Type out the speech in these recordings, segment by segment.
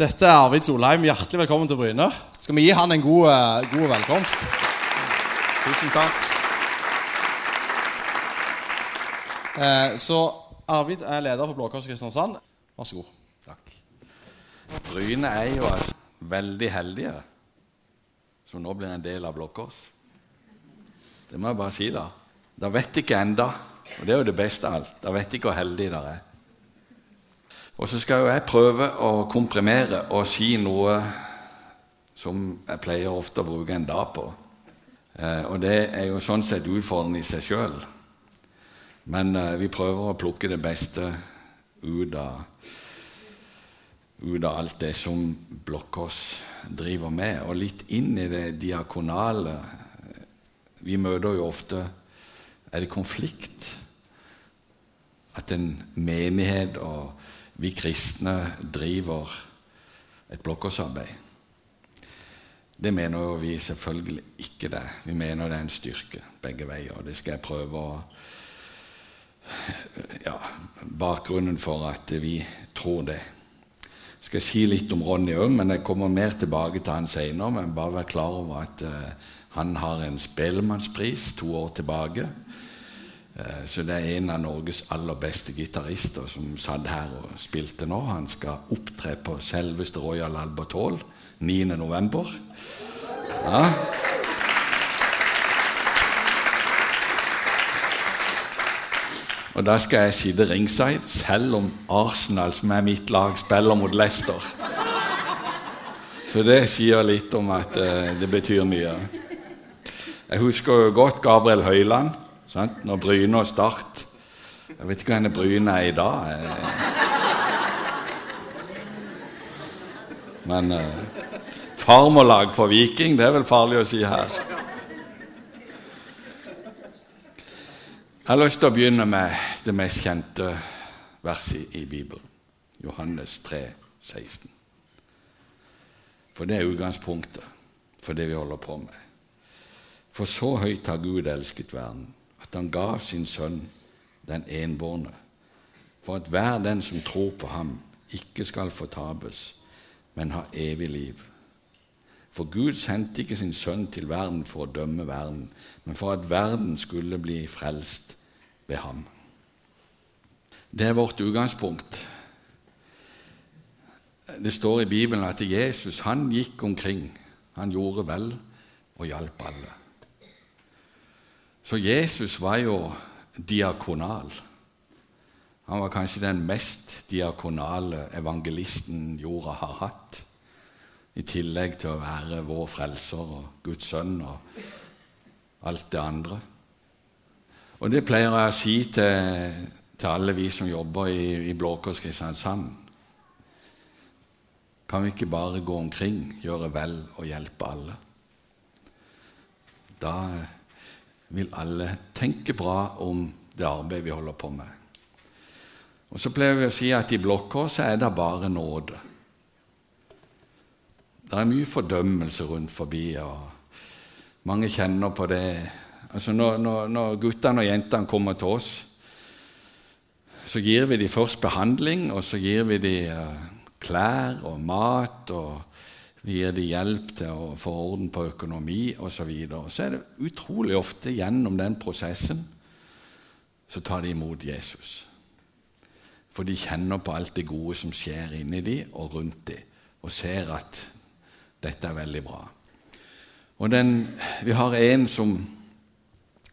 Dette er Arvid Solheim. Hjertelig velkommen til Bryne. Skal vi gi han en god, eh, god velkomst? Tusen takk. Eh, så Arvid er leder for Blå Kors Kristiansand. Vær så god. Takk. Bryne er jo veldig heldige som nå blir en del av Blå Kors. Det må jeg bare si, da. Da vet ikke enda, og det er jo det beste av alt. Da vet ikke hvor heldige dere er. Og så skal jo jeg prøve å komprimere og si noe som jeg pleier ofte å bruke en dag på. Eh, og det er jo sånn sett utfordrende i seg sjøl. Men eh, vi prøver å plukke det beste ut av, ut av alt det som Blokkås driver med, og litt inn i det diakonale. Vi møter jo ofte Er det konflikt? At en menighet og vi kristne driver et blokkårsarbeid. Det mener jo vi selvfølgelig ikke det. Vi mener det er en styrke begge veier. Det skal jeg prøve å ja, Bakgrunnen for at vi tror det. Jeg skal si litt om Ronny òg, men jeg kommer mer tilbake til han senere. Men bare vær klar over at uh, han har en Spellemannspris to år tilbake. Uh, så det er en av Norges aller beste gitarister som satt her og spilte nå. Han skal opptre på selveste Royal Albert Hall 9.11. Ja. Og da skal jeg sitte ringside, selv om Arsenal, som er mitt lag, spiller mot Leicester. Så det sier litt om at uh, det betyr mye. Jeg husker jo godt Gabriel Høyland sant? når Bryne og Start Jeg vet ikke hvor Bryne er i dag. Men eh, farmorlag for Viking, det er vel farlig å si her. Jeg har lyst til å begynne med det mest kjente verset i Bibelen. Johannes 3, 16. For det er utgangspunktet for det vi holder på med. For så høyt har Gud elsket verden, at han gav sin sønn den enbårne, for at hver den som tror på ham, ikke skal fortapes, men ha evig liv. For Gud sendte ikke sin sønn til verden for å dømme verden, men for at verden skulle bli frelst ved ham. Det er vårt utgangspunkt. Det står i Bibelen at Jesus han gikk omkring. Han gjorde vel og hjalp alle. Så Jesus var jo diakonal. Han var kanskje den mest diakonale evangelisten jorda har hatt, i tillegg til å være vår frelser og Guds sønn og alt det andre. Og det pleier jeg å si til, til alle vi som jobber i, i Blå Kors Kristiansand. Kan vi ikke bare gå omkring, gjøre vel og hjelpe alle? Da vil alle tenke bra om det arbeidet vi holder på med. Og Så pleier vi å si at i Blå er det bare nåde. Det er mye fordømmelse rundt forbi, og mange kjenner på det Altså når, når, når guttene og jentene kommer til oss, så gir vi dem først behandling, og så gir vi dem uh, klær og mat, og vi gir dem hjelp til å få orden på økonomi osv. Så, videre. så er det utrolig ofte gjennom den prosessen så tar de imot Jesus. For de kjenner på alt det gode som skjer inni dem og rundt dem, og ser at dette er veldig bra. Og den, Vi har en som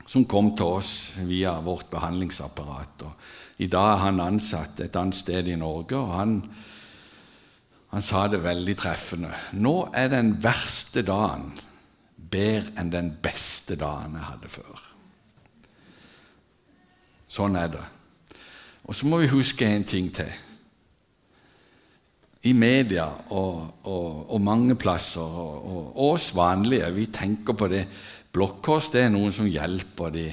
som kom til oss via vårt behandlingsapparat. Og I dag er han ansatt et annet sted i Norge, og han, han sa det veldig treffende. Nå er den verste dagen bedre enn den beste dagen jeg hadde før. Sånn er det. Og så må vi huske en ting til. I media og, og, og mange plasser, og, oss vanlige, vi tenker på det Blokkås det er noen som hjelper de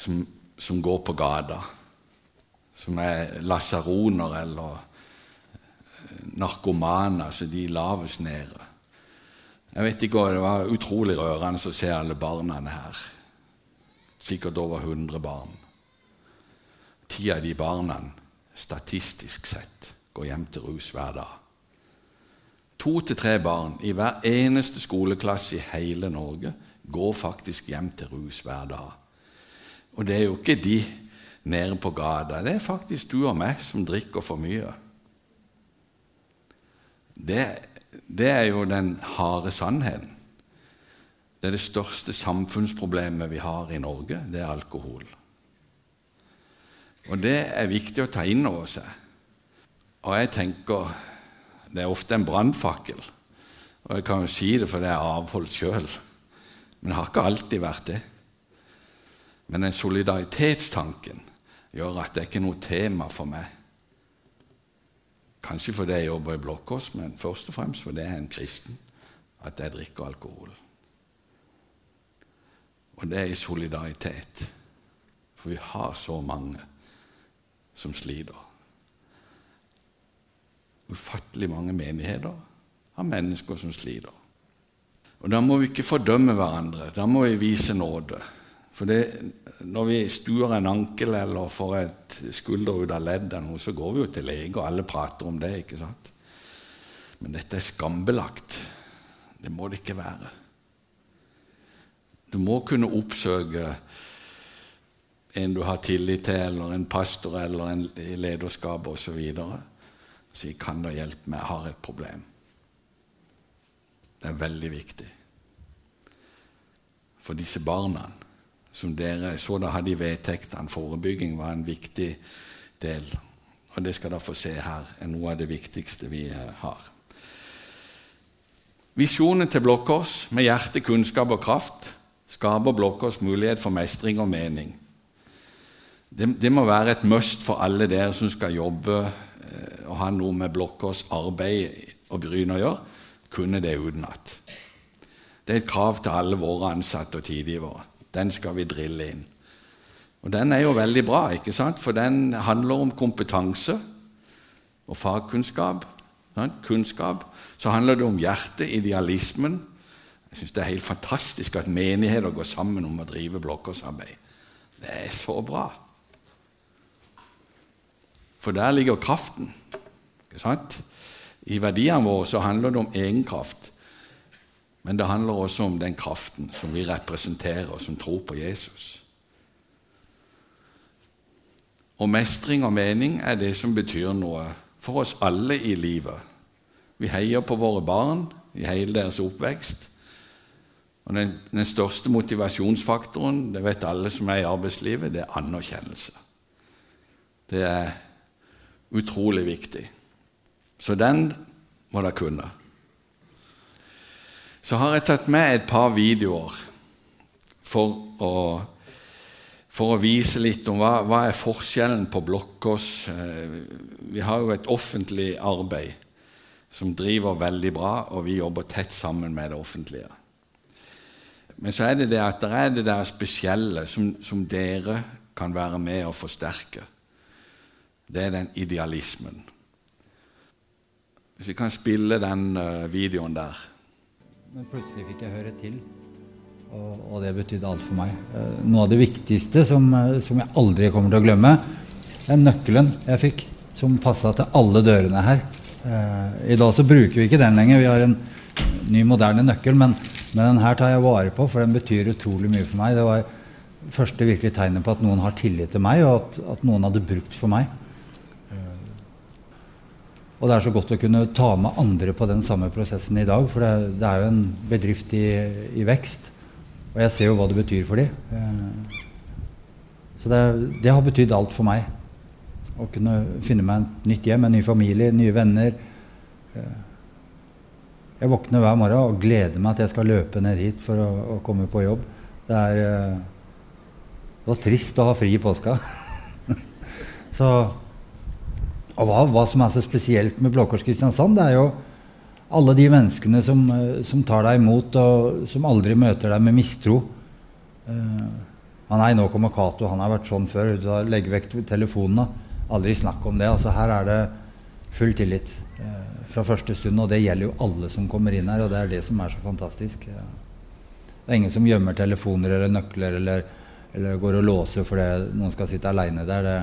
som, som går på gata. Som er lasaroner eller narkomane, så de laves nede. Jeg vet ikke, Det var utrolig rørende å se alle barna her. Sikkert over 100 barn. Ti av de barna, statistisk sett, går hjem til rus hver dag. To til tre barn i hver eneste skoleklasse i hele Norge går faktisk hjem til rus hver dag. Og det er jo ikke de nede på gata. Det er faktisk du og meg som drikker for mye. Det, det er jo den harde sannheten. Det er det største samfunnsproblemet vi har i Norge, det er alkohol. Og det er viktig å ta inn over seg. Og jeg tenker Det er ofte en brannfakkel. Og jeg kan jo si det fordi jeg er avholdt sjøl. Men det har ikke alltid vært det. Men den solidaritetstanken gjør at det er ikke noe tema for meg. Kanskje fordi jeg jobber i Blå men først og fremst fordi jeg er en kristen, at jeg drikker alkohol. Og det er i solidaritet. For vi har så mange som sliter. Ufattelig mange menigheter har mennesker som sliter. Og Da må vi ikke fordømme hverandre. Da må vi vise nåde. For det, når vi stuer en ankel eller får et skulder ut av ledd, så går vi jo til lege, og alle prater om det. ikke sant? Men dette er skambelagt. Det må det ikke være. Du må kunne oppsøke en du har tillit til, eller en pastor eller en lederskap osv. Og si 'Kan du hjelpe meg? Jeg har et problem'. Det er veldig viktig. For disse barna som dere så da hadde i vedtektene, forebygging var en viktig del. Og det skal dere få se her, er noe av det viktigste vi eh, har. Visjonen til Blokkås, med hjerte, kunnskap og kraft skaper Blokkås mulighet for mestring og mening. Det, det, må være et must for alle dere som skal jobbe eh, og ha noe med Blokkås arbeid og Bryn å gjøre, kunne det utenat. Det er et krav til alle våre ansatte og tidgivere. Den skal vi drille inn. Og Den er jo veldig bra, ikke sant? for den handler om kompetanse og fagkunnskap. Sant? Kunnskap. Så handler det om hjertet, idealismen, jeg syns det er helt fantastisk at menigheter går sammen om å drive blokkårsarbeid. Det er så bra. For der ligger kraften. ikke sant? I verdiene våre så handler det om egenkraft. Men det handler også om den kraften som vi representerer, og som tror på Jesus. Og mestring og mening er det som betyr noe for oss alle i livet. Vi heier på våre barn i hele deres oppvekst. Og den, den, største motivasjonsfaktoren, det vet alle som er i arbeidslivet, det er anerkjennelse. Det er utrolig viktig. Så den må dere kunne. Så har jeg tatt med et par videoer for å, for å vise litt om hva, hva er forskjellen på Blokkås. Eh, vi har jo et offentlig arbeid som driver veldig bra, og vi jobber tett sammen med det offentlige. Men så er det det at det er det der spesielle som, som dere kan være med og forsterke. Det er den idealismen. Hvis vi kan spille den uh, videoen der. Men plutselig fikk jeg høre til, og, og det betydde alt for meg. Uh, noe av det viktigste som, uh, som, jeg aldri kommer til å glemme, er nøkkelen jeg fikk, som passa til alle dørene her. I dag så bruker vi ikke den lenger. Vi har en ny, moderne nøkkel. men men den her tar jeg vare på, for den betyr utrolig mye for meg. Det var første virkelige tegnet på at noen har tillit til meg, og at, at noen hadde brukt for meg. Og det er så godt å kunne ta med andre på den samme prosessen i dag, for det, det er jo en bedrift i, i, vekst. Og jeg ser jo hva det betyr for dem. Så det, det har betydd alt for meg. Å kunne finne meg et nytt hjem, en ny familie, nye venner. Jeg våkner hver morgen og gleder meg at jeg skal løpe ned hit for å, å komme på jobb. Det er uh, det var trist å ha fri i påska. så, og hva, hva, som er så spesielt med Blå Kors Kristiansand, det er jo alle de menneskene som, uh, som, tar deg imot, og som aldri møter deg med mistro. Uh, nei, nå kommer Cato, han har vært sånn før. Legg vekk telefonene. Aldri snakk om det. Altså, her er det full tillit fra første stund. Og det gjelder jo alle som kommer inn her, og det er det som er så fantastisk. Det er ingen som gjemmer telefoner eller nøkler eller, eller går og låser fordi noen skal sitte aleine der. Det,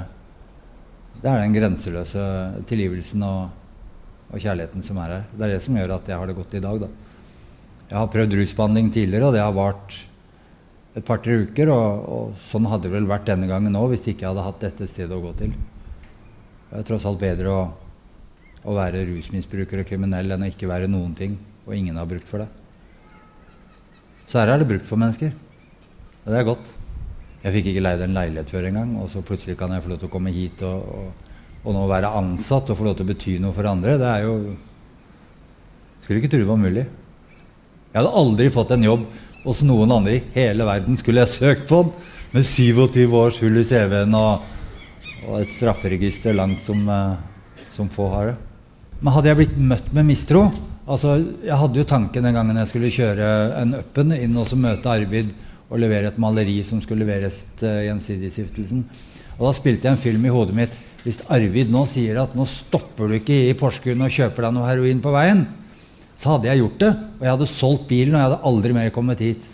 det, er den grenseløse tilgivelsen og, og kjærligheten som er her. Det er det som gjør at jeg har det godt i dag. da. Jeg har prøvd rusbehandling tidligere, og det har vart et par-tre uker. Og, og, sånn hadde det vel vært denne gangen òg hvis ikke jeg hadde hatt dette stedet å gå til. Det er tross alt bedre å, å være rusmisbruker og kriminell enn å ikke være noen ting, og ingen har brukt for det. Så her er det brukt for mennesker. Og det er godt. Jeg fikk ikke leid en leilighet før engang, og så plutselig kan jeg få lov til å komme hit og, og, og nå være ansatt og få lov til å bety noe for andre. Det er jo Skulle ikke tro det var mulig. Jeg hadde aldri fått en jobb hos noen andre i hele verden. Skulle jeg søkt på den med 27 års hull i CV-en og, og, et strafferegister langt som, uh, som få har det. Men hadde jeg blitt møtt med mistro altså Jeg hadde jo tanken den gangen jeg skulle kjøre en Uppen inn og møte Arvid og levere et maleri som skulle leveres til Gjensidigestiftelsen. Og da spilte jeg en film i hodet mitt. Hvis Arvid nå sier at nå stopper du ikke i Porsgrunn og kjøper deg noe heroin på veien, så hadde jeg gjort det. Og jeg hadde solgt bilen, og jeg hadde aldri mer kommet hit.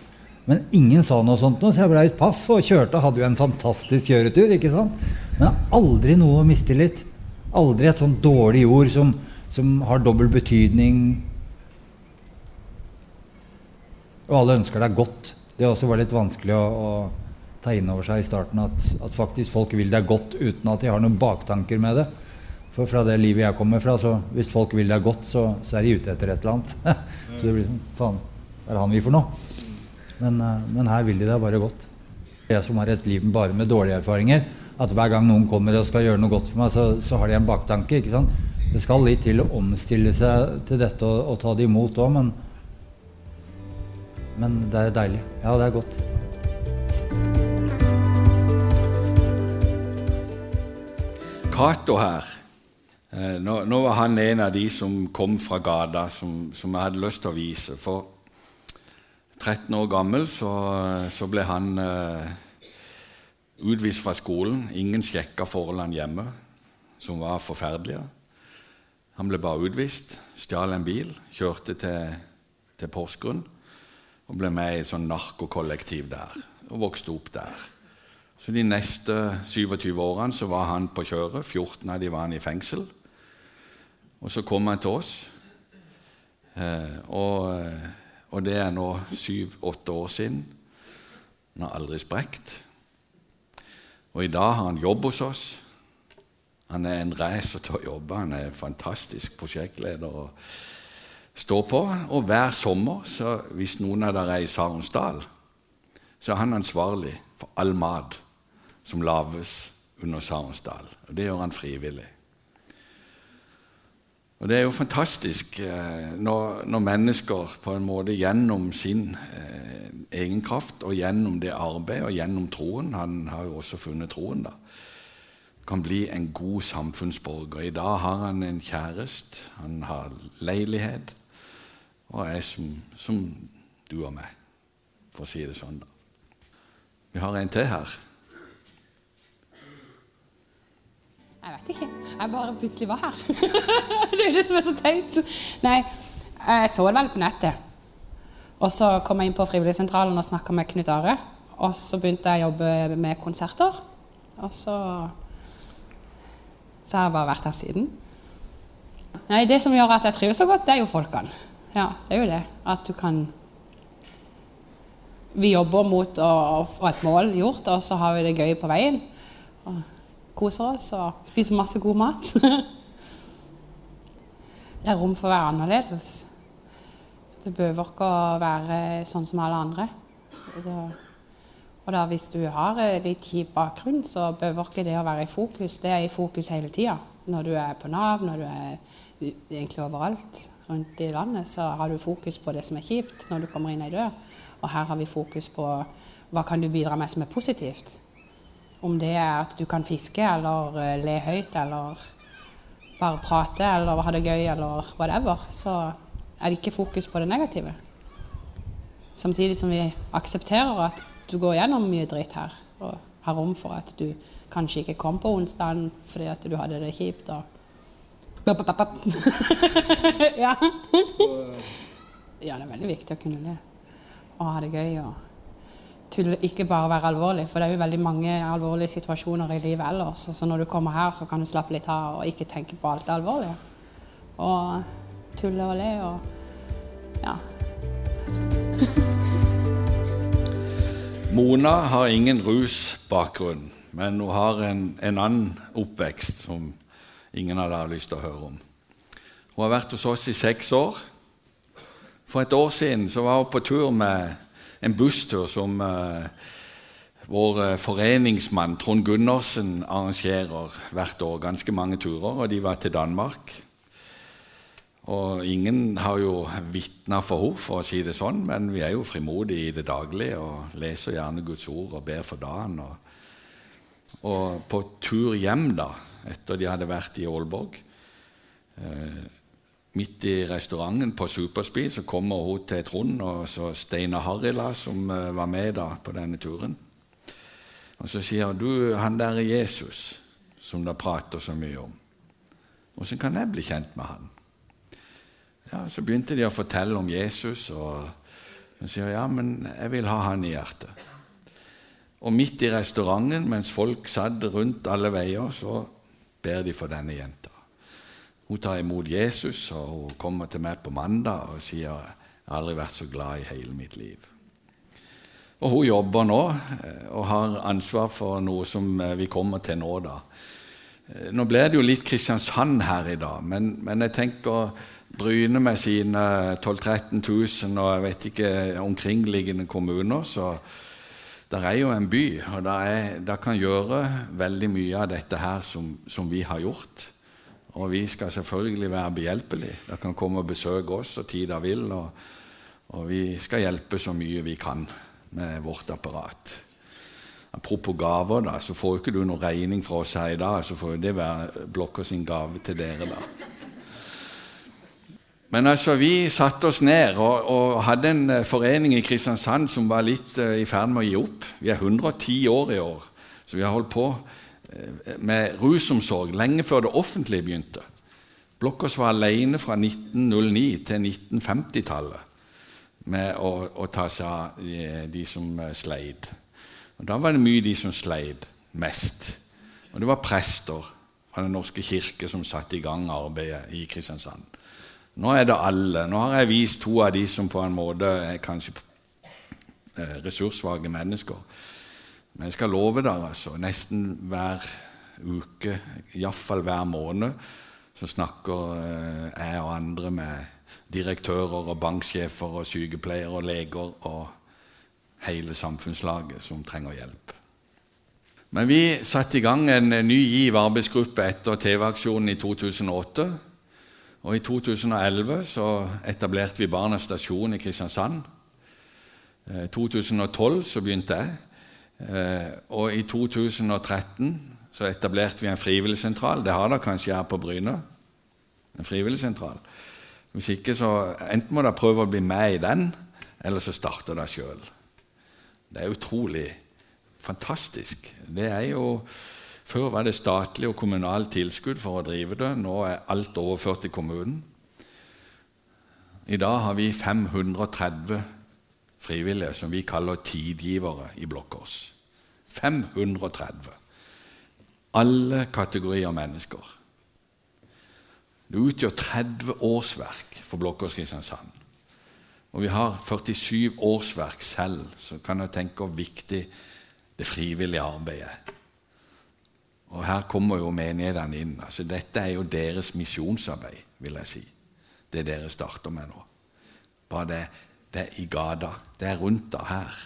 Men ingen sa noe sånt, nå, så jeg ble litt paff og kjørte hadde jo en fantastisk kjøretur. ikke sant? Men aldri noe mistillit. Aldri et sånt dårlig ord som, som har dobbel betydning. Og alle ønsker deg godt. Det også var litt vanskelig å, å ta inn over seg i starten at, at, faktisk folk vil deg godt uten at de har noen baktanker med det. For fra det livet jeg kommer fra, så hvis folk vil deg godt, så, så er de ute etter et eller annet. så det blir sånn Faen, hva er han vi for noe? Men, uh, men, her vil de deg bare godt. Jeg som har et liv bare med dårlige erfaringer, at hver gang noen kommer og skal gjøre noe godt for meg, så, så har de en baktanke. ikke sant? Det skal litt til å omstille seg til dette og, og ta det imot òg, men, men det er deilig. Ja, det er godt. Cato her eh, nå, nå, var han en av de som kom fra gata, som, som jeg hadde lyst til å vise. For 13 år gammel så, så ble han eh, utvist fra skolen. Ingen sjekka forholdene hjemme, som var forferdelige. Han ble bare utvist, stjal en bil, kjørte til, til Porsgrunn og ble med i et sånn narkokollektiv der og vokste opp der. Så De neste 27 årene så var han på kjøret. 14 av de var han i fengsel. Og så kom han til oss. Eh, og, eh, og, det er nå syv-åtte år siden. Han har aldri sprekt. Og i dag har han jobb hos oss. Han er en racer til å jobbe. Han er en fantastisk prosjektleder å stå på. Og hver sommer, så hvis noen av dere er i Saronsdal, så er han ansvarlig for all mat som lages under Saronsdal. Og det gjør han frivillig. Og Det er jo fantastisk eh, når, når, mennesker på en måte gjennom sin eh, egen kraft og gjennom det arbeidet og gjennom troen Han har jo også funnet troen, da. Kan bli en god samfunnsborger. I dag har han en kjæreste, han har leilighet og er som, som du og meg, for å si det sånn. da. Vi har en til her. Jeg vet ikke. Jeg bare plutselig var her. det er jo det som er så teit. Nei, jeg så det vel på nettet. Og så kom jeg inn på Frivilligsentralen og snakka med Knut Are. Og så begynte jeg å jobbe med konserter. Og så Så har jeg bare vært her siden. Nei, det som gjør at jeg trives så godt, det er jo folkene. Ja, det er jo det. At du kan Vi jobber mot å få et mål gjort, og så har vi det gøy på veien. Og koser oss og spiser masse god mat. det er rom for å være annerledes. Det behøver ikke å være sånn som alle andre. Det, og da hvis du har litt kjip bakgrunn, så behøver ikke det å være i fokus. Det er i fokus hele tida. Når du er på Nav, når du er egentlig overalt rundt i landet, så har du fokus på det som er kjipt når du kommer inn ei dør. Og her har vi fokus på hva kan du bidra med som er positivt. Om det er at du kan fiske eller uh, le høyt eller bare prate eller ha det gøy eller whatever, så er det ikke fokus på det negative. Samtidig som vi aksepterer at du går gjennom mye dritt her, og har rom for at du kanskje ikke kom på onsdagen fordi at du hadde det kjipt. og ja. ja, det er veldig viktig å kunne le og ha det gøy. og tulle, ikke bare være alvorlig, for det er jo veldig mange alvorlige situasjoner i livet ellers. Så når du kommer her, så kan du slappe litt av og ikke tenke på alt det alvorlige. og tulle og le og ja. Mona har ingen rusbakgrunn, men hun har en, en annen oppvekst som ingen av dere har lyst til å høre om. Hun har vært hos oss i seks år. For et år siden så var hun på tur med en busstur som eh, vår eh, foreningsmann Trond Gundersen arrangerer hvert år. Ganske mange turer, og de var til Danmark. Og ingen har jo vitna for henne, for å si det sånn, men vi er jo frimodige i det daglige og leser gjerne Guds ord og ber for dagen. Og, og på tur hjem, da, etter de hadde vært i Aalborg eh, Midt i restauranten på Superspeed så kommer hun til Trond og så Steinar Harila, som eh, var med da på denne turen. Og så sier hun du, han der er Jesus, som dere prater så mye om. Åssen kan jeg bli kjent med han? Ja, Så begynte de å fortelle om Jesus, og hun sier ja, men jeg vil ha han i hjertet. Og midt i restauranten, mens folk satt rundt alle veier, så ber de for denne jenta. Hun tar imot Jesus, og hun kommer til meg på mandag og sier jeg har aldri vært så glad i hele mitt liv. Og Hun jobber nå eh, og har ansvar for noe som eh, vi kommer til nå. da. Eh, nå ble det jo litt Kristiansand her i dag, men, men jeg tenker Bryne med sine 12 000-13 000 og jeg vet ikke omkringliggende kommuner, så det er jo en by, og det kan gjøre veldig mye av dette her som, som, vi har gjort. Og vi skal selvfølgelig være behjelpelige. Dere kan komme og besøke oss så tid dere vil, og, og vi skal hjelpe så mye vi kan med vårt apparat. Apropos gaver, da, så får ikke du noen regning fra oss her i dag. Så får det være Blokka sin gave til dere, da. Men altså, vi satte oss ned og, og, hadde en eh, forening i Kristiansand som var litt uh, i ferd med å gi opp. Vi er 110 år i år, så vi har holdt på uh, med rusomsorg lenge før det offentlige begynte. Blokkås var alene fra 1909 til 1950-tallet med å, å, ta seg av de, de som sleit. Og Da var det mye de som sleit mest. Og det var prester av Den norske kirke som satte i gang arbeidet i Kristiansand. Nå er det alle. Nå har jeg vist to av de som på en måte er kanskje eh, ressurssvake mennesker. Men jeg skal love dere, altså, nesten hver uke, iallfall hver måned, så snakker eh, jeg og andre med direktører og banksjefer og sykepleiere og leger og hele samfunnslaget som trenger hjelp. Men vi satte i gang en ny GIV-arbeidsgruppe etter TV-aksjonen i 2008. Og I 2011 så etablerte vi Barnas Stasjon i Kristiansand. I eh, 2012 så begynte jeg. Eh, og i 2013 så etablerte vi en frivilligsentral. Det har dere kanskje her på Bryne. En frivilligsentral. Hvis ikke, så enten må dere prøve å bli med i den, eller så starter dere sjøl. Det er utrolig fantastisk. Det er jo før var det statlig og kommunalt tilskudd for å drive det. Nå er alt overført til kommunen. I dag har vi 530 frivillige som vi kaller tidgivere i Blokkås. 530. Alle kategorier mennesker. Det utgjør 30 årsverk for Blokkås Kristiansand. Og vi har 47 årsverk selv, så kan jeg tenke hvor viktig det frivillige arbeidet er. Og her kommer jo menighetene inn. Altså, dette er jo deres misjonsarbeid, vil jeg si. Det dere starter med nå. Bare det, det er i gata. Det er rundt da her.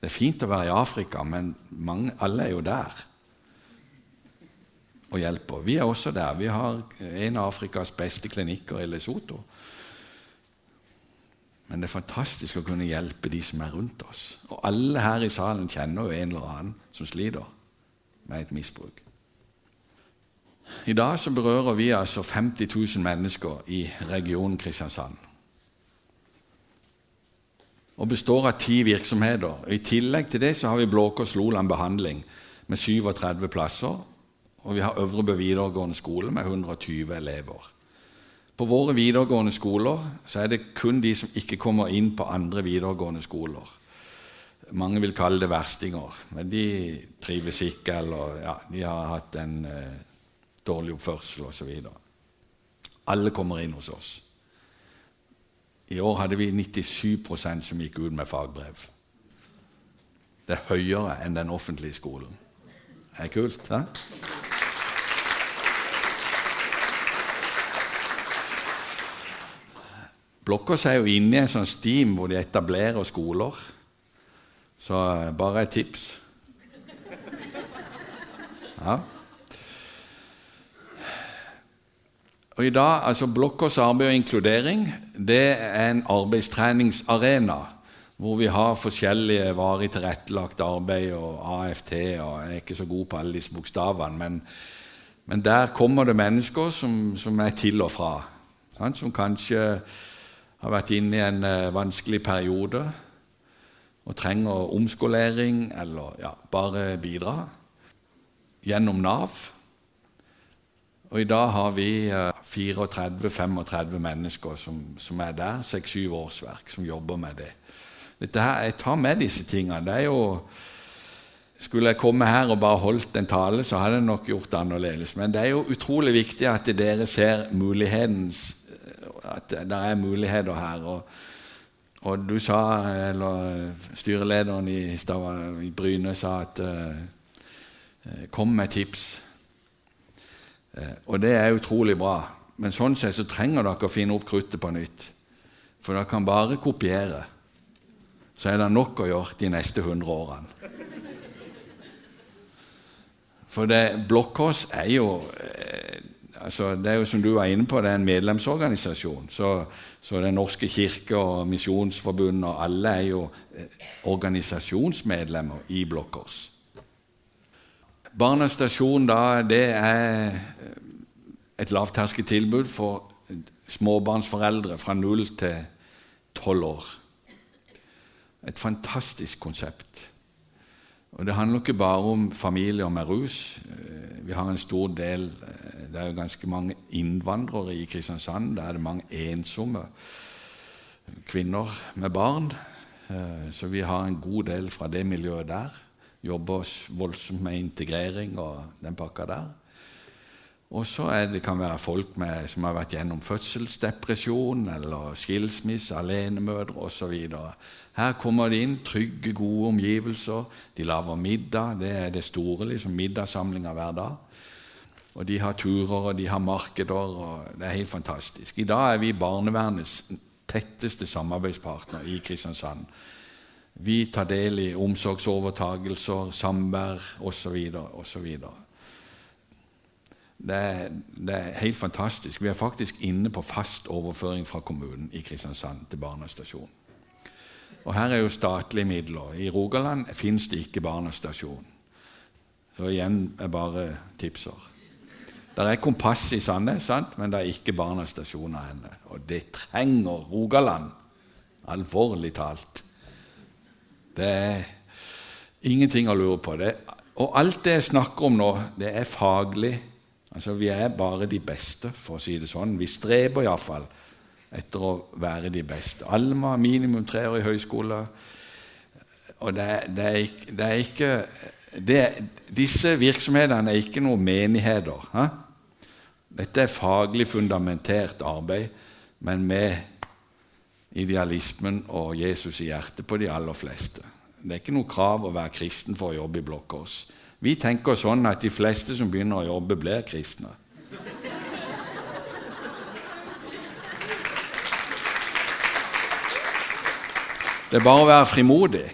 Det er fint å være i Afrika, men mange, alle er jo der og hjelper. Vi er også der. Vi har en av Afrikas beste klinikker i Lesotho. Men det er fantastisk å kunne hjelpe de som er rundt oss. Og alle her i salen kjenner jo en eller annen som sliter med et misbruk. I dag så berører vi altså 50 000 mennesker i regionen Kristiansand. Og består av ti virksomheter. I tillegg til det så har vi Blå Kors Loland behandling med 37 plasser. Og vi har Øvrebø videregående skole med 120 elever. På våre videregående skoler så er det kun de som ikke kommer inn på andre videregående skoler. Mange vil kalle det verstinger, men de trives ikke, eller ja, de har hatt en eh, dårlig oppførsel osv. Alle kommer inn hos oss. I år hadde vi 97% som gikk ut med fagbrev. Det er høyere enn den offentlige skolen. Det er kult, hæ? Blokkås er jo inne i en sånn stim hvor de etablerer skoler. Så eh, bare et tips. Ja. Og i dag, altså Blokkås arbeid og inkludering det er en arbeidstreningsarena hvor vi har forskjellige varig tilrettelagt arbeid og AFT. og Jeg er ikke så god på alle disse bokstavene, men, men der kommer det mennesker som, som er til og fra. Sant? Som kanskje har vært inne i en uh, vanskelig periode og trenger omskolering eller ja, bare bidra gjennom Nav. Og I dag har vi uh, 34-35 mennesker som, som, er der, 6-7 årsverk, som jobber med det. Her, Jeg tar med disse tingene. Det er jo, Skulle jeg komme her og bare holdt en tale, så hadde jeg nok gjort det annerledes. Men det er jo utrolig viktig at dere ser mulighetens at det er muligheter her. Og, og du sa, eller styrelederen i, Stav, i Bryne sa at uh, Kom med tips. Uh, og det er utrolig bra. Men sånn sett så trenger dere å finne opp kruttet på nytt. For dere kan bare kopiere. Så er det nok å gjøre de neste 100 årene. For det, Blokkås er jo altså, Det er jo som du var inne på, det er en medlemsorganisasjon. Så, så Den norske kirke og Misjonsforbundet og alle er jo eh, organisasjonsmedlemmer i Blokkås. Barnas stasjon da, det er eh, et lavterskeltilbud for småbarnsforeldre fra 0 til 12 år. Et fantastisk konsept. Og Det handler ikke bare om familier med rus. Eh, vi har en stor del det er jo ganske mange innvandrere i Kristiansand. Der er det mange ensomme kvinner med barn. Eh, så vi har en god del fra det miljøet der. Jobber voldsomt med integrering og den pakka der. Og så det, kan være folk med, som har vært gjennom fødselsdepresjon eller skilsmisse, alenemødre osv. Her kommer de inn, trygge, gode omgivelser. De lager middag. Det er det store liksom, Middagssamlinger hver dag. Og de har turer, og de har markeder, og det er helt fantastisk. I dag er vi barnevernets tetteste samarbeidspartner i Kristiansand. Vi tar del i omsorgsovertagelser, samvær osv. osv. Det, er, det er helt fantastisk. Vi er faktisk inne på fast overføring fra kommunen i Kristiansand til barnestasjon. Og her er jo statlige midler. I Rogaland fins det ikke barnestasjon. Så igjen er bare tipser. Det er kompass i Sandnes, men det er ikke barnestasjon av henne Og det trenger Rogaland. Alvorlig talt. Det er ingenting å lure på. Det. Og alt det jeg snakker om nå, det er faglig. Altså, Vi er bare de beste, for å si det sånn. Vi streber iallfall etter å være de beste. Ha minimum tre år i høyskole. Og det, det, er, det er ikke det, disse virksomhetene er ikke noen menigheter. Ha? Dette er faglig fundamentert arbeid, men med idealismen og Jesus i hjertet på de aller fleste. Det er ikke noe krav å være kristen for å jobbe i Blokkås. Vi tenker sånn at de fleste som begynner å jobbe, blir kristne. Det er bare å være frimodig.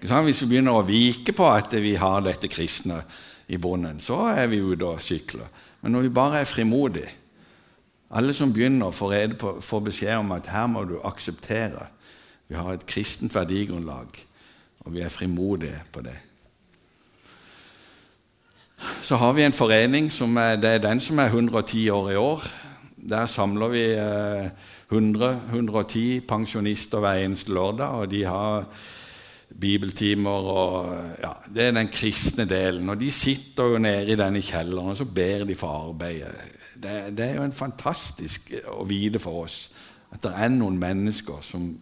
Hvis vi begynner å vike på at vi har dette kristne i bunnen, så er vi ute og sykler. Men når vi bare er frimodige Alle som begynner, får, på, får beskjed om at her må du akseptere. Vi har et kristent verdigrunnlag, og vi er frimodige på det. Så har vi en forening som er, det er den som er 110 år i år. Der samler vi eh, 100-110 pensjonister hver eneste lørdag, og de har bibeltimer og ja, Det er den kristne delen. Og de sitter jo nede i denne kjelleren og så ber de for arbeidet. Det, det, er jo en fantastisk å vite for oss at det er noen mennesker som,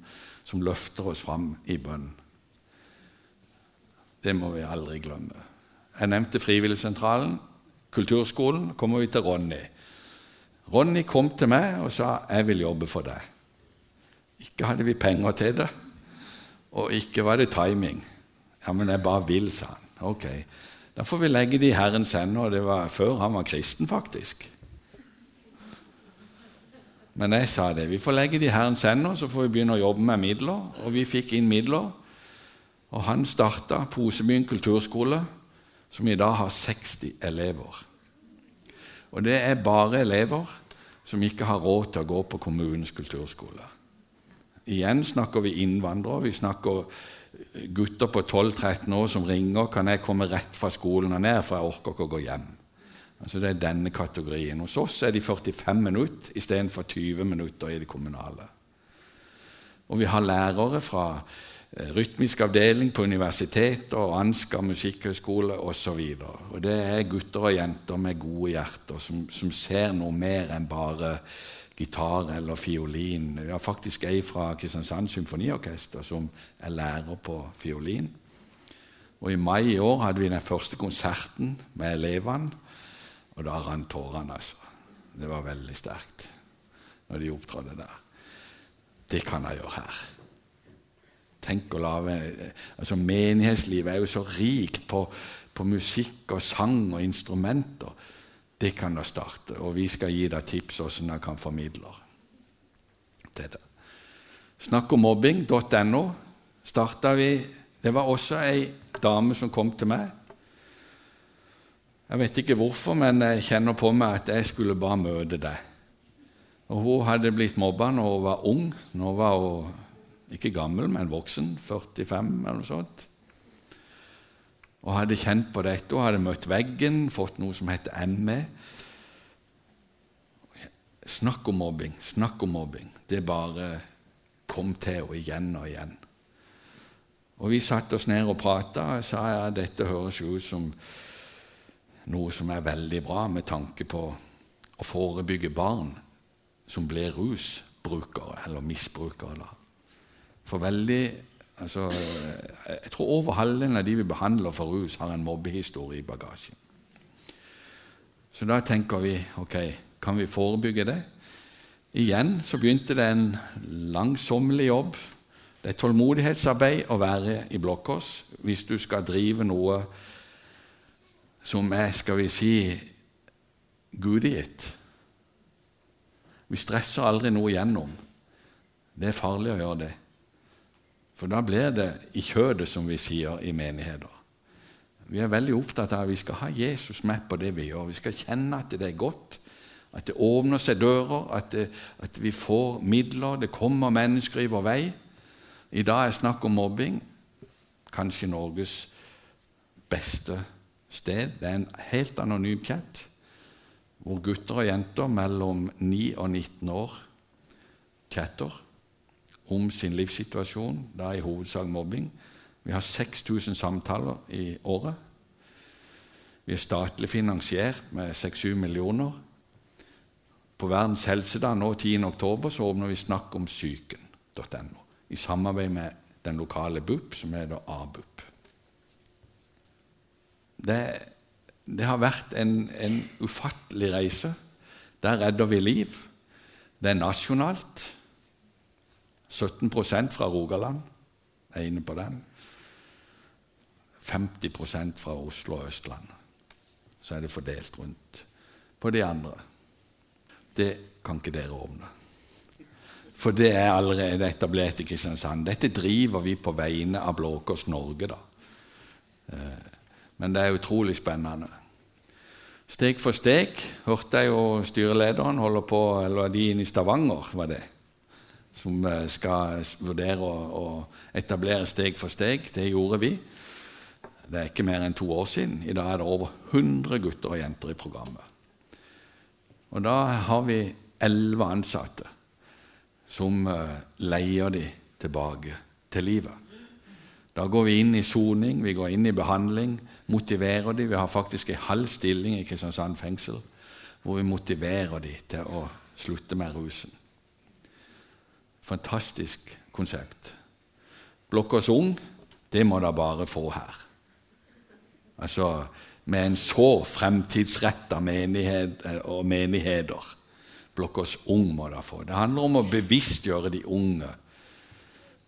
som løfter oss fram i bønn. Det må vi aldri glemme. Jeg nevnte Frivilligsentralen. Kulturskolen kommer vi til Ronny. Ronny kom til meg og sa 'jeg vil jobbe for deg'. Ikke hadde vi penger til det, og ikke var det timing. Ja, men jeg bare vil, sa han. Ok, da får vi legge det i Herrens hender. Det var før han var kristen, faktisk. Men jeg sa det. Vi får legge det i Herrens hender, så får vi begynne å jobbe med midler. Og vi fikk inn midler. Og han starta Posebyen kulturskole, som i dag har 60 elever. Og det er bare elever som ikke har råd til å gå på kommunens kulturskole. Igjen snakker vi innvandrere. Vi snakker gutter på 12-13 år som ringer kan jeg komme rett fra skolen og ned, for jeg orker ikke å gå hjem. Altså Det er denne kategorien. Hos oss er de 45 minutter istedenfor 20 minutter i det kommunale. Og vi har lærere fra rytmisk avdeling på universitet og Ansgar musikkhøgskole osv. Det er gutter og jenter med gode hjerter som, som ser noe mer enn bare gitar eller fiolin. Vi har faktisk ei fra Kristiansand Symfoniorkester som er lærer på fiolin. Og I mai i år hadde vi den første konserten med elevene, og da rant tårene. altså. Det var veldig sterkt når de opptrådte der. Det kan jeg gjøre her. Tenk å lage, altså Menighetslivet er jo så rikt på, på musikk og sang og instrumenter. Det kan da starte, og vi skal gi deg tips hvordan jeg kan formidle til det. Snakk om mobbing.no starta vi Det var også ei dame som kom til meg. Jeg vet ikke hvorfor, men jeg kjenner på meg at jeg skulle bare møte deg. Og Hun hadde blitt mobba når hun var ung. Nå var hun ikke gammel, men voksen. 45 eller noe sånt og hadde kjent på dette og hadde møtt veggen, fått noe som heter ME. Snakk om mobbing, snakk om mobbing. Det bare kom til og igjen og igjen. Og Vi satte oss ned og prata, og jeg sa ja, dette høres jo ut som noe som er veldig bra med tanke på å forebygge barn som blir rusbrukere eller misbrukere. For veldig Altså, jeg tror over halvdelen av de vi behandler for rus, har en mobbehistorie i bagasjen. Så da tenker vi ok, kan vi forebygge det? Igjen så begynte det en langsommelig jobb. Det er tålmodighetsarbeid å være i Blokkås hvis du skal drive noe som er, skal vi si, gudegitt. Vi stresser aldri noe gjennom. Det er farlig å gjøre det. For da blir det i kjødet, som vi sier i menigheter. Vi er veldig opptatt av at vi skal ha Jesus med på det vi gjør. Vi skal kjenne at det er godt, at det åpner seg dører, at, det, at vi får midler, det kommer mennesker i vår vei. I dag er snakk om mobbing. Kanskje Norges beste sted. Det er en helt anonym chat hvor gutter og jenter mellom 9 og 19 år chatter om sin livssituasjon, da i hovedsak mobbing. Vi har 6000 samtaler i året. Vi er statlig finansiert med 6-7 millioner. På Verdens helsedag nå 10. oktober så åpner vi Snakk om psyken.no i samarbeid med den lokale BUP, som heter ABUP. Det, det har vært en, en ufattelig reise. Der redder vi liv. Det er nasjonalt. 17% fra Rogaland er inne på den. 50% fra Oslo og Østland. Så er det fordelt rundt på de andre. Det kan ikke dere ordne. For det er allerede etablert i Kristiansand. Dette driver vi på vegne av Blå Kors Norge. da. Eh, men det er utrolig spennende. Steg for steg hørte jeg jo styrelederen holde på, eller de inne i Stavanger, var det som eh, skal vurdere å, etablere steg for steg. Det gjorde vi. Det er ikke mer enn to år siden. I dag er det over 100 gutter og jenter i programmet. Og da har vi elleve ansatte som eh, leier de tilbake til livet. Da går vi inn i soning, vi går inn i behandling, motiverer de. Vi har faktisk en halv stilling i Kristiansand fengsel hvor vi motiverer de til å slutte med rusen. Fantastisk konsept. Blokkås ung, det må dere bare få her. Altså med en så fremtidsretta menighet eh, og menigheter. Blokkås Ung må da få. Det handler om å bevisstgjøre de unge.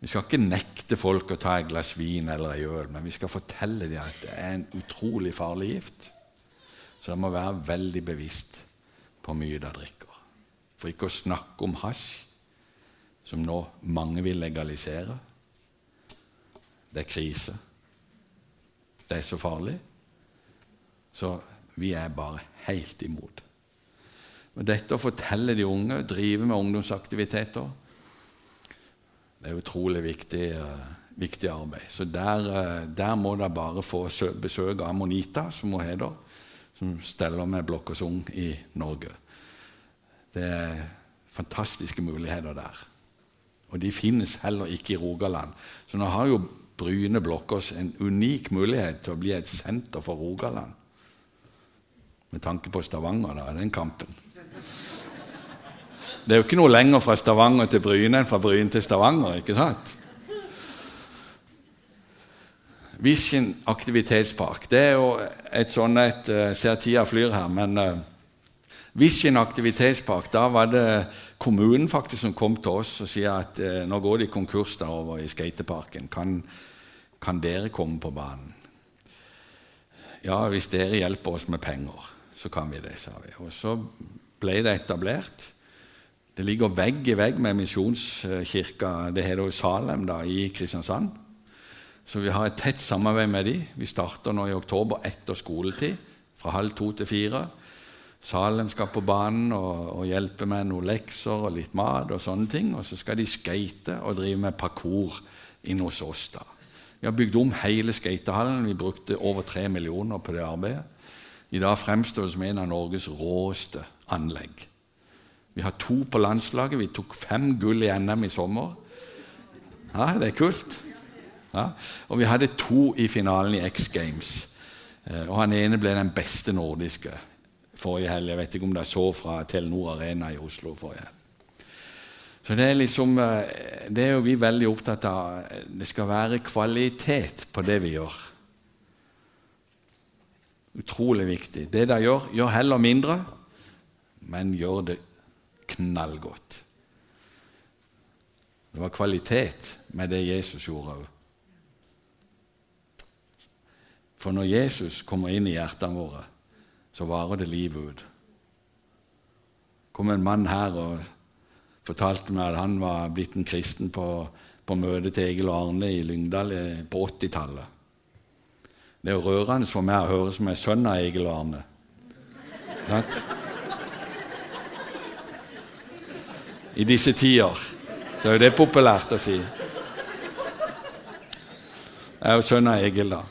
Vi skal ikke nekte folk å ta et glass vin eller ei øl, men vi skal fortelle dem at det er en utrolig farlig gift. Så de må være veldig bevisst på mye de drikker. For ikke å snakke om hasj, som nå mange vil legalisere. Det er krise. Det er så farlig. Så vi er bare helt imot. Men dette å fortelle de unge, drive med ungdomsaktiviteter, det er utrolig viktig, uh, viktig arbeid. Så der, uh, der må dere bare få besøk av Monita, som hun heter, som steller med Blokkås Ung i Norge. Det er fantastiske muligheter der. Og de finnes heller ikke i Rogaland. Så nå har jo Bryne Blokkås en unik mulighet til å bli et senter for Rogaland. Med tanke på Stavanger, da, den kampen. Det er jo ikke noe lenger fra Stavanger til Bryne enn fra Bryne til Stavanger. ikke sant? Vision aktivitetspark. Det er jo et sånt et eh, ser tida flyr her, men uh, Vision aktivitetspark, da var det kommunen faktisk som kom til oss og sier at eh, nå går de konkurs der over i skateparken. Kan, kan dere komme på banen? Ja, hvis dere hjelper oss med penger, så kan vi det, sa vi. Og så ble det etablert. Det ligger vegg i vegg med Misjonskirka det heter jo Salem da, i Kristiansand. Så vi har et tett samarbeid med dem. Vi starter nå i oktober etter skoletid, fra halv to til fire. Salem skal på banen og, og hjelpe med noen lekser og litt mat. Og sånne ting. Og så skal de skate og drive med parkour inne hos oss. da. Vi har bygd om hele skatehallen. Vi brukte over tre millioner på det arbeidet. I dag fremstår det som en av Norges råeste anlegg. Vi har to på landslaget. Vi tok fem gull i NM i sommer. Ja, det er kult. Ja. Og vi hadde to i finalen i X Games. Eh, og han ene ble den beste nordiske forrige helg. Jeg vet ikke om dere så fra Telenor Arena i Oslo forrige helg. Så det er liksom eh, Det er jo vi veldig opptatt av. Det skal være kvalitet på det vi gjør. Utrolig viktig. Det dere gjør, gjør heller mindre, men gjør det knallgodt. Det var kvalitet med det Jesus gjorde òg. For når Jesus kommer inn i hjertene våre, så varer det livet ut. Kom en mann her og fortalte meg at han var blitt en kristen på, på møtet til Egil og Arne i Lyngdal på 80-tallet. Det er jo rørende for meg å høre som er sønn av Egil og Arne. I disse tider. Så er jo det populært å si. Jeg er jo sønn av Egil, da.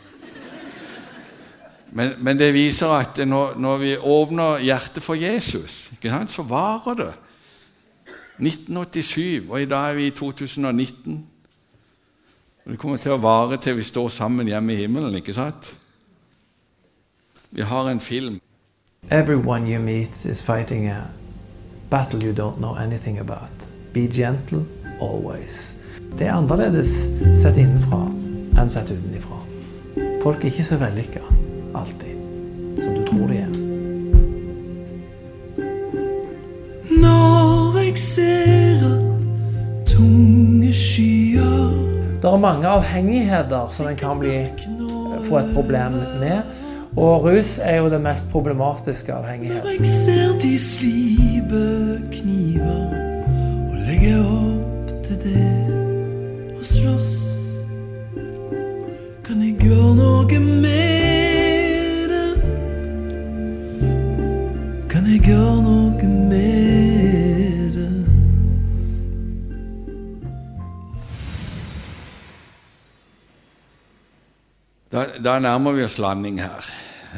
Men, men, det viser at når, når, vi åpner hjertet for Jesus, så varer det. 1987, og i dag er vi i 2019. Og Det kommer til å vare til vi står sammen hjemme i himmelen, ikke sant? Vi har en film. Everyone you meet is fighting a battle you don't know anything about. Be gentle always. Det er annerledes sett innenfra enn sett utenfra. Folk er ikke så vellykka alltid som du tror de er. Når jeg ser at tunge skyer Det er mange avhengigheter som en kan bli, få et problem med. Og rus er jo det mest problematiske avhengigheten. Jeg ser de slipe kniver og legger opp til det å slåss. Kan jeg gjøre noe med Da, nærmer vi oss landing her.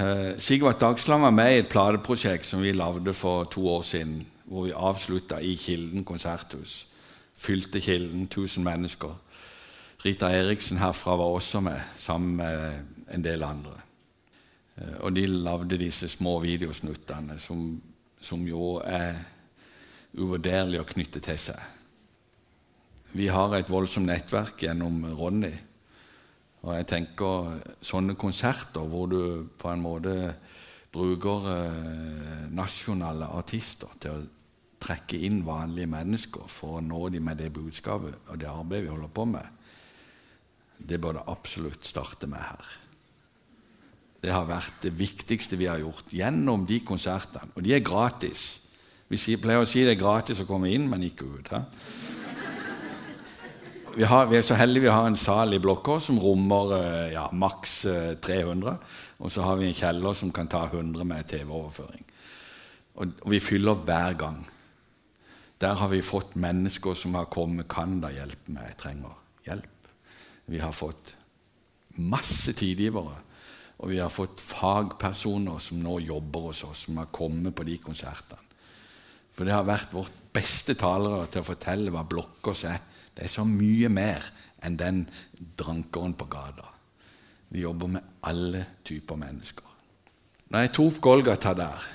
Eh, Sigvart Dagsland var med i et plateprosjekt som vi lagde for to år siden, hvor vi avslutta i Kilden konserthus. Fylte Kilden, 1000 mennesker. Rita Eriksen herfra var også med, sammen med en del andre. Eh, og de lagde disse små videosnuttene, som, som jo er uvurderlige å knytte til seg. Vi har et voldsomt nettverk gjennom Ronny og jeg tenker sånne konserter hvor du på en måte bruker eh, nasjonale artister til å trekke inn vanlige mennesker for å nå dem med det budskapet og det arbeidet vi holder på med, det bør det absolutt starte med her. Det har vært det viktigste vi har gjort gjennom de konsertene. Og de er gratis. Vi pleier å si det er gratis å komme inn, men ikke ut. He? Vi, har, vi, er så heldige vi har en sal i blokka som rommer eh, ja, maks 300. Eh, og så har vi en kjeller som kan ta 100 med TV-overføring. Og, og, vi fyller hver gang. Der har vi fått mennesker som har kommet 'Kan da hjelpe meg? Jeg trenger hjelp.' Vi har fått masse tidgivere. Og vi har fått fagpersoner som nå jobber hos oss, som har kommet på de konsertene. For det har vært vårt beste talere til å fortelle hva Blokkås er. Det er så mye mer enn den drankeren på gata. Vi jobber med alle typer mennesker. Når jeg tok Golgata der,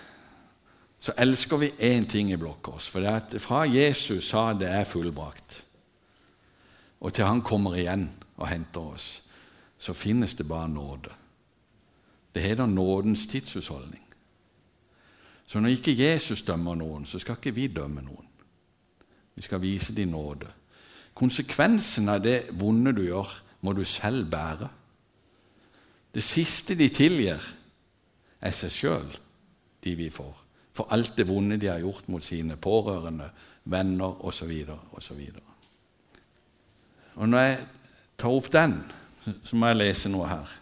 så elsker vi én ting i Blokkås. For det er at fra Jesus sa det er fullbrakt, og til han kommer igjen og henter oss, så finnes det bare nåde. Det heter nådens tidsutholdning. Så når ikke Jesus dømmer noen, så skal ikke vi dømme noen. Vi skal vise dem nåde. Konsekvensen av det vonde du gjør, må du selv bære. Det siste de tilgir, er seg sjøl, de vi får. For alt det vonde de har gjort mot sine pårørende, venner osv. Og når jeg tar opp den, så må jeg lese noe her.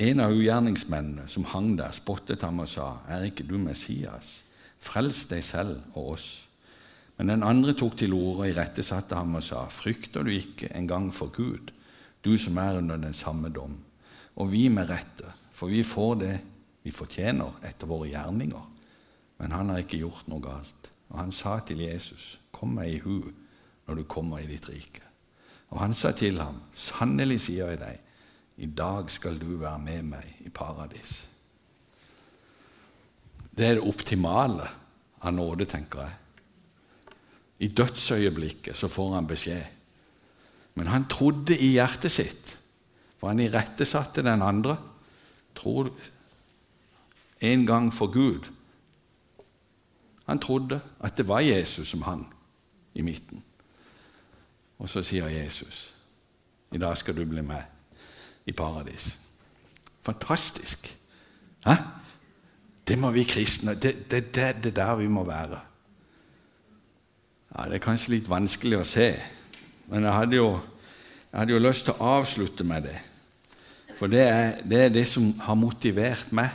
En av ugjerningsmennene som hang der, spottet ham og sa, 'Er ikke du Messias? Frels deg selv og oss.' Men den andre tok til orde og irettesatte ham og sa, 'Frykter du ikke engang for Gud?' du som er under den samme dom. Og vi med rette, for vi får det vi fortjener etter våre gjerninger. Men han har ikke gjort noe galt. Og han sa til Jesus, kom meg i hu når du kommer i ditt rike. Og han sa til ham, sannelig sier jeg deg, i dag skal du være med meg i paradis. Det er det optimale av nåde, tenker jeg. I dødsøyeblikket så får han beskjed men han trodde i hjertet sitt, for han irettesatte den andre. Tror en gang for Gud. Han trodde at det var Jesus som hang i midten. Og så sier Jesus, 'I dag skal du bli med i paradis'. Fantastisk! Hæ? Det må vi kristne Det er det, det der vi må være. Ja, Det er kanskje litt vanskelig å se men jeg hadde, jo, jeg hadde jo lyst til å avslutte med det. For det er, det er det som har motivert meg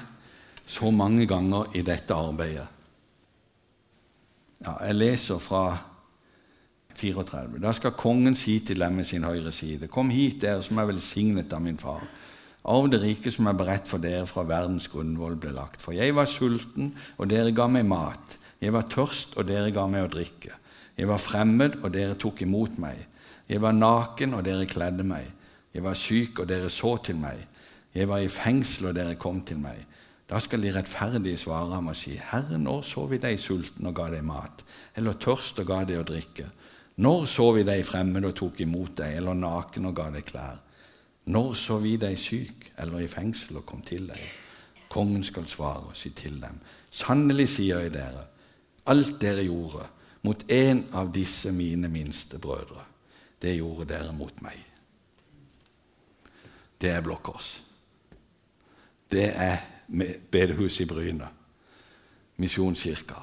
så mange ganger i dette arbeidet. Ja, jeg leser fra 34. Da skal kongen si til dem med sin høyre side.: Kom hit, dere som er velsignet av min far. Arv det rike som er beredt for dere fra verdens grunnvoll ble lagt. For jeg var sulten, og dere ga meg mat. Jeg var tørst, og dere ga meg å drikke. Jeg var fremmed, og dere tok imot meg. Jeg var naken, og dere kledde meg. Jeg var syk, og dere så til meg. Jeg var i fengsel, og dere kom til meg. Da skal de rettferdige svare ham og si, Herre, når så vi deg sulten og ga deg mat, eller tørst og ga deg å drikke? Når så vi deg fremmed og tok imot deg, eller naken og ga deg klær? Når så vi deg syk eller i fengsel og kom til deg? Kongen skal svare og si til dem, sannelig sier jeg dere, alt dere gjorde mot en av disse mine minste brødre, det gjorde dere mot meg. Det er Blokkås. Det er bedehuset i Bryne. Misjonskirka.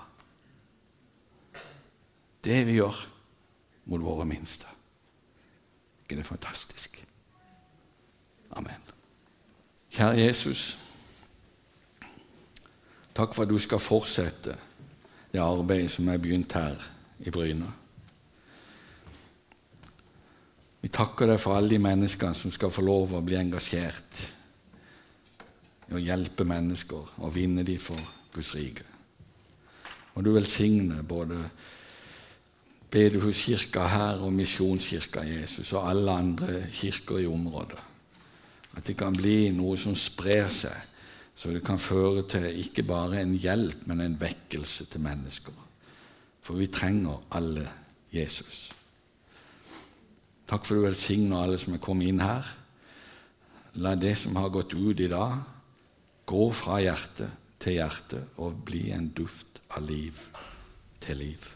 Det vi gjør mot våre minste. ikke det fantastisk? Amen. Kjære Jesus. Takk for at du skal fortsette det arbeidet som er begynt her i Bryne. Vi takker deg for alle de menneskene som skal få lov å bli engasjert i å hjelpe mennesker og vinne dem for Guds rike. Og du velsigne både bedehuskirka her og misjonskirka Jesus og alle andre kirker i området. At det kan bli noe som sprer seg, så det kan føre til ikke bare en hjelp, men en vekkelse til mennesker. For vi trenger alle Jesus. Takk for du velsigner alle som er kommet inn her. La det som har gått ut i dag, gå fra hjerte til hjerte og bli en duft av liv til liv.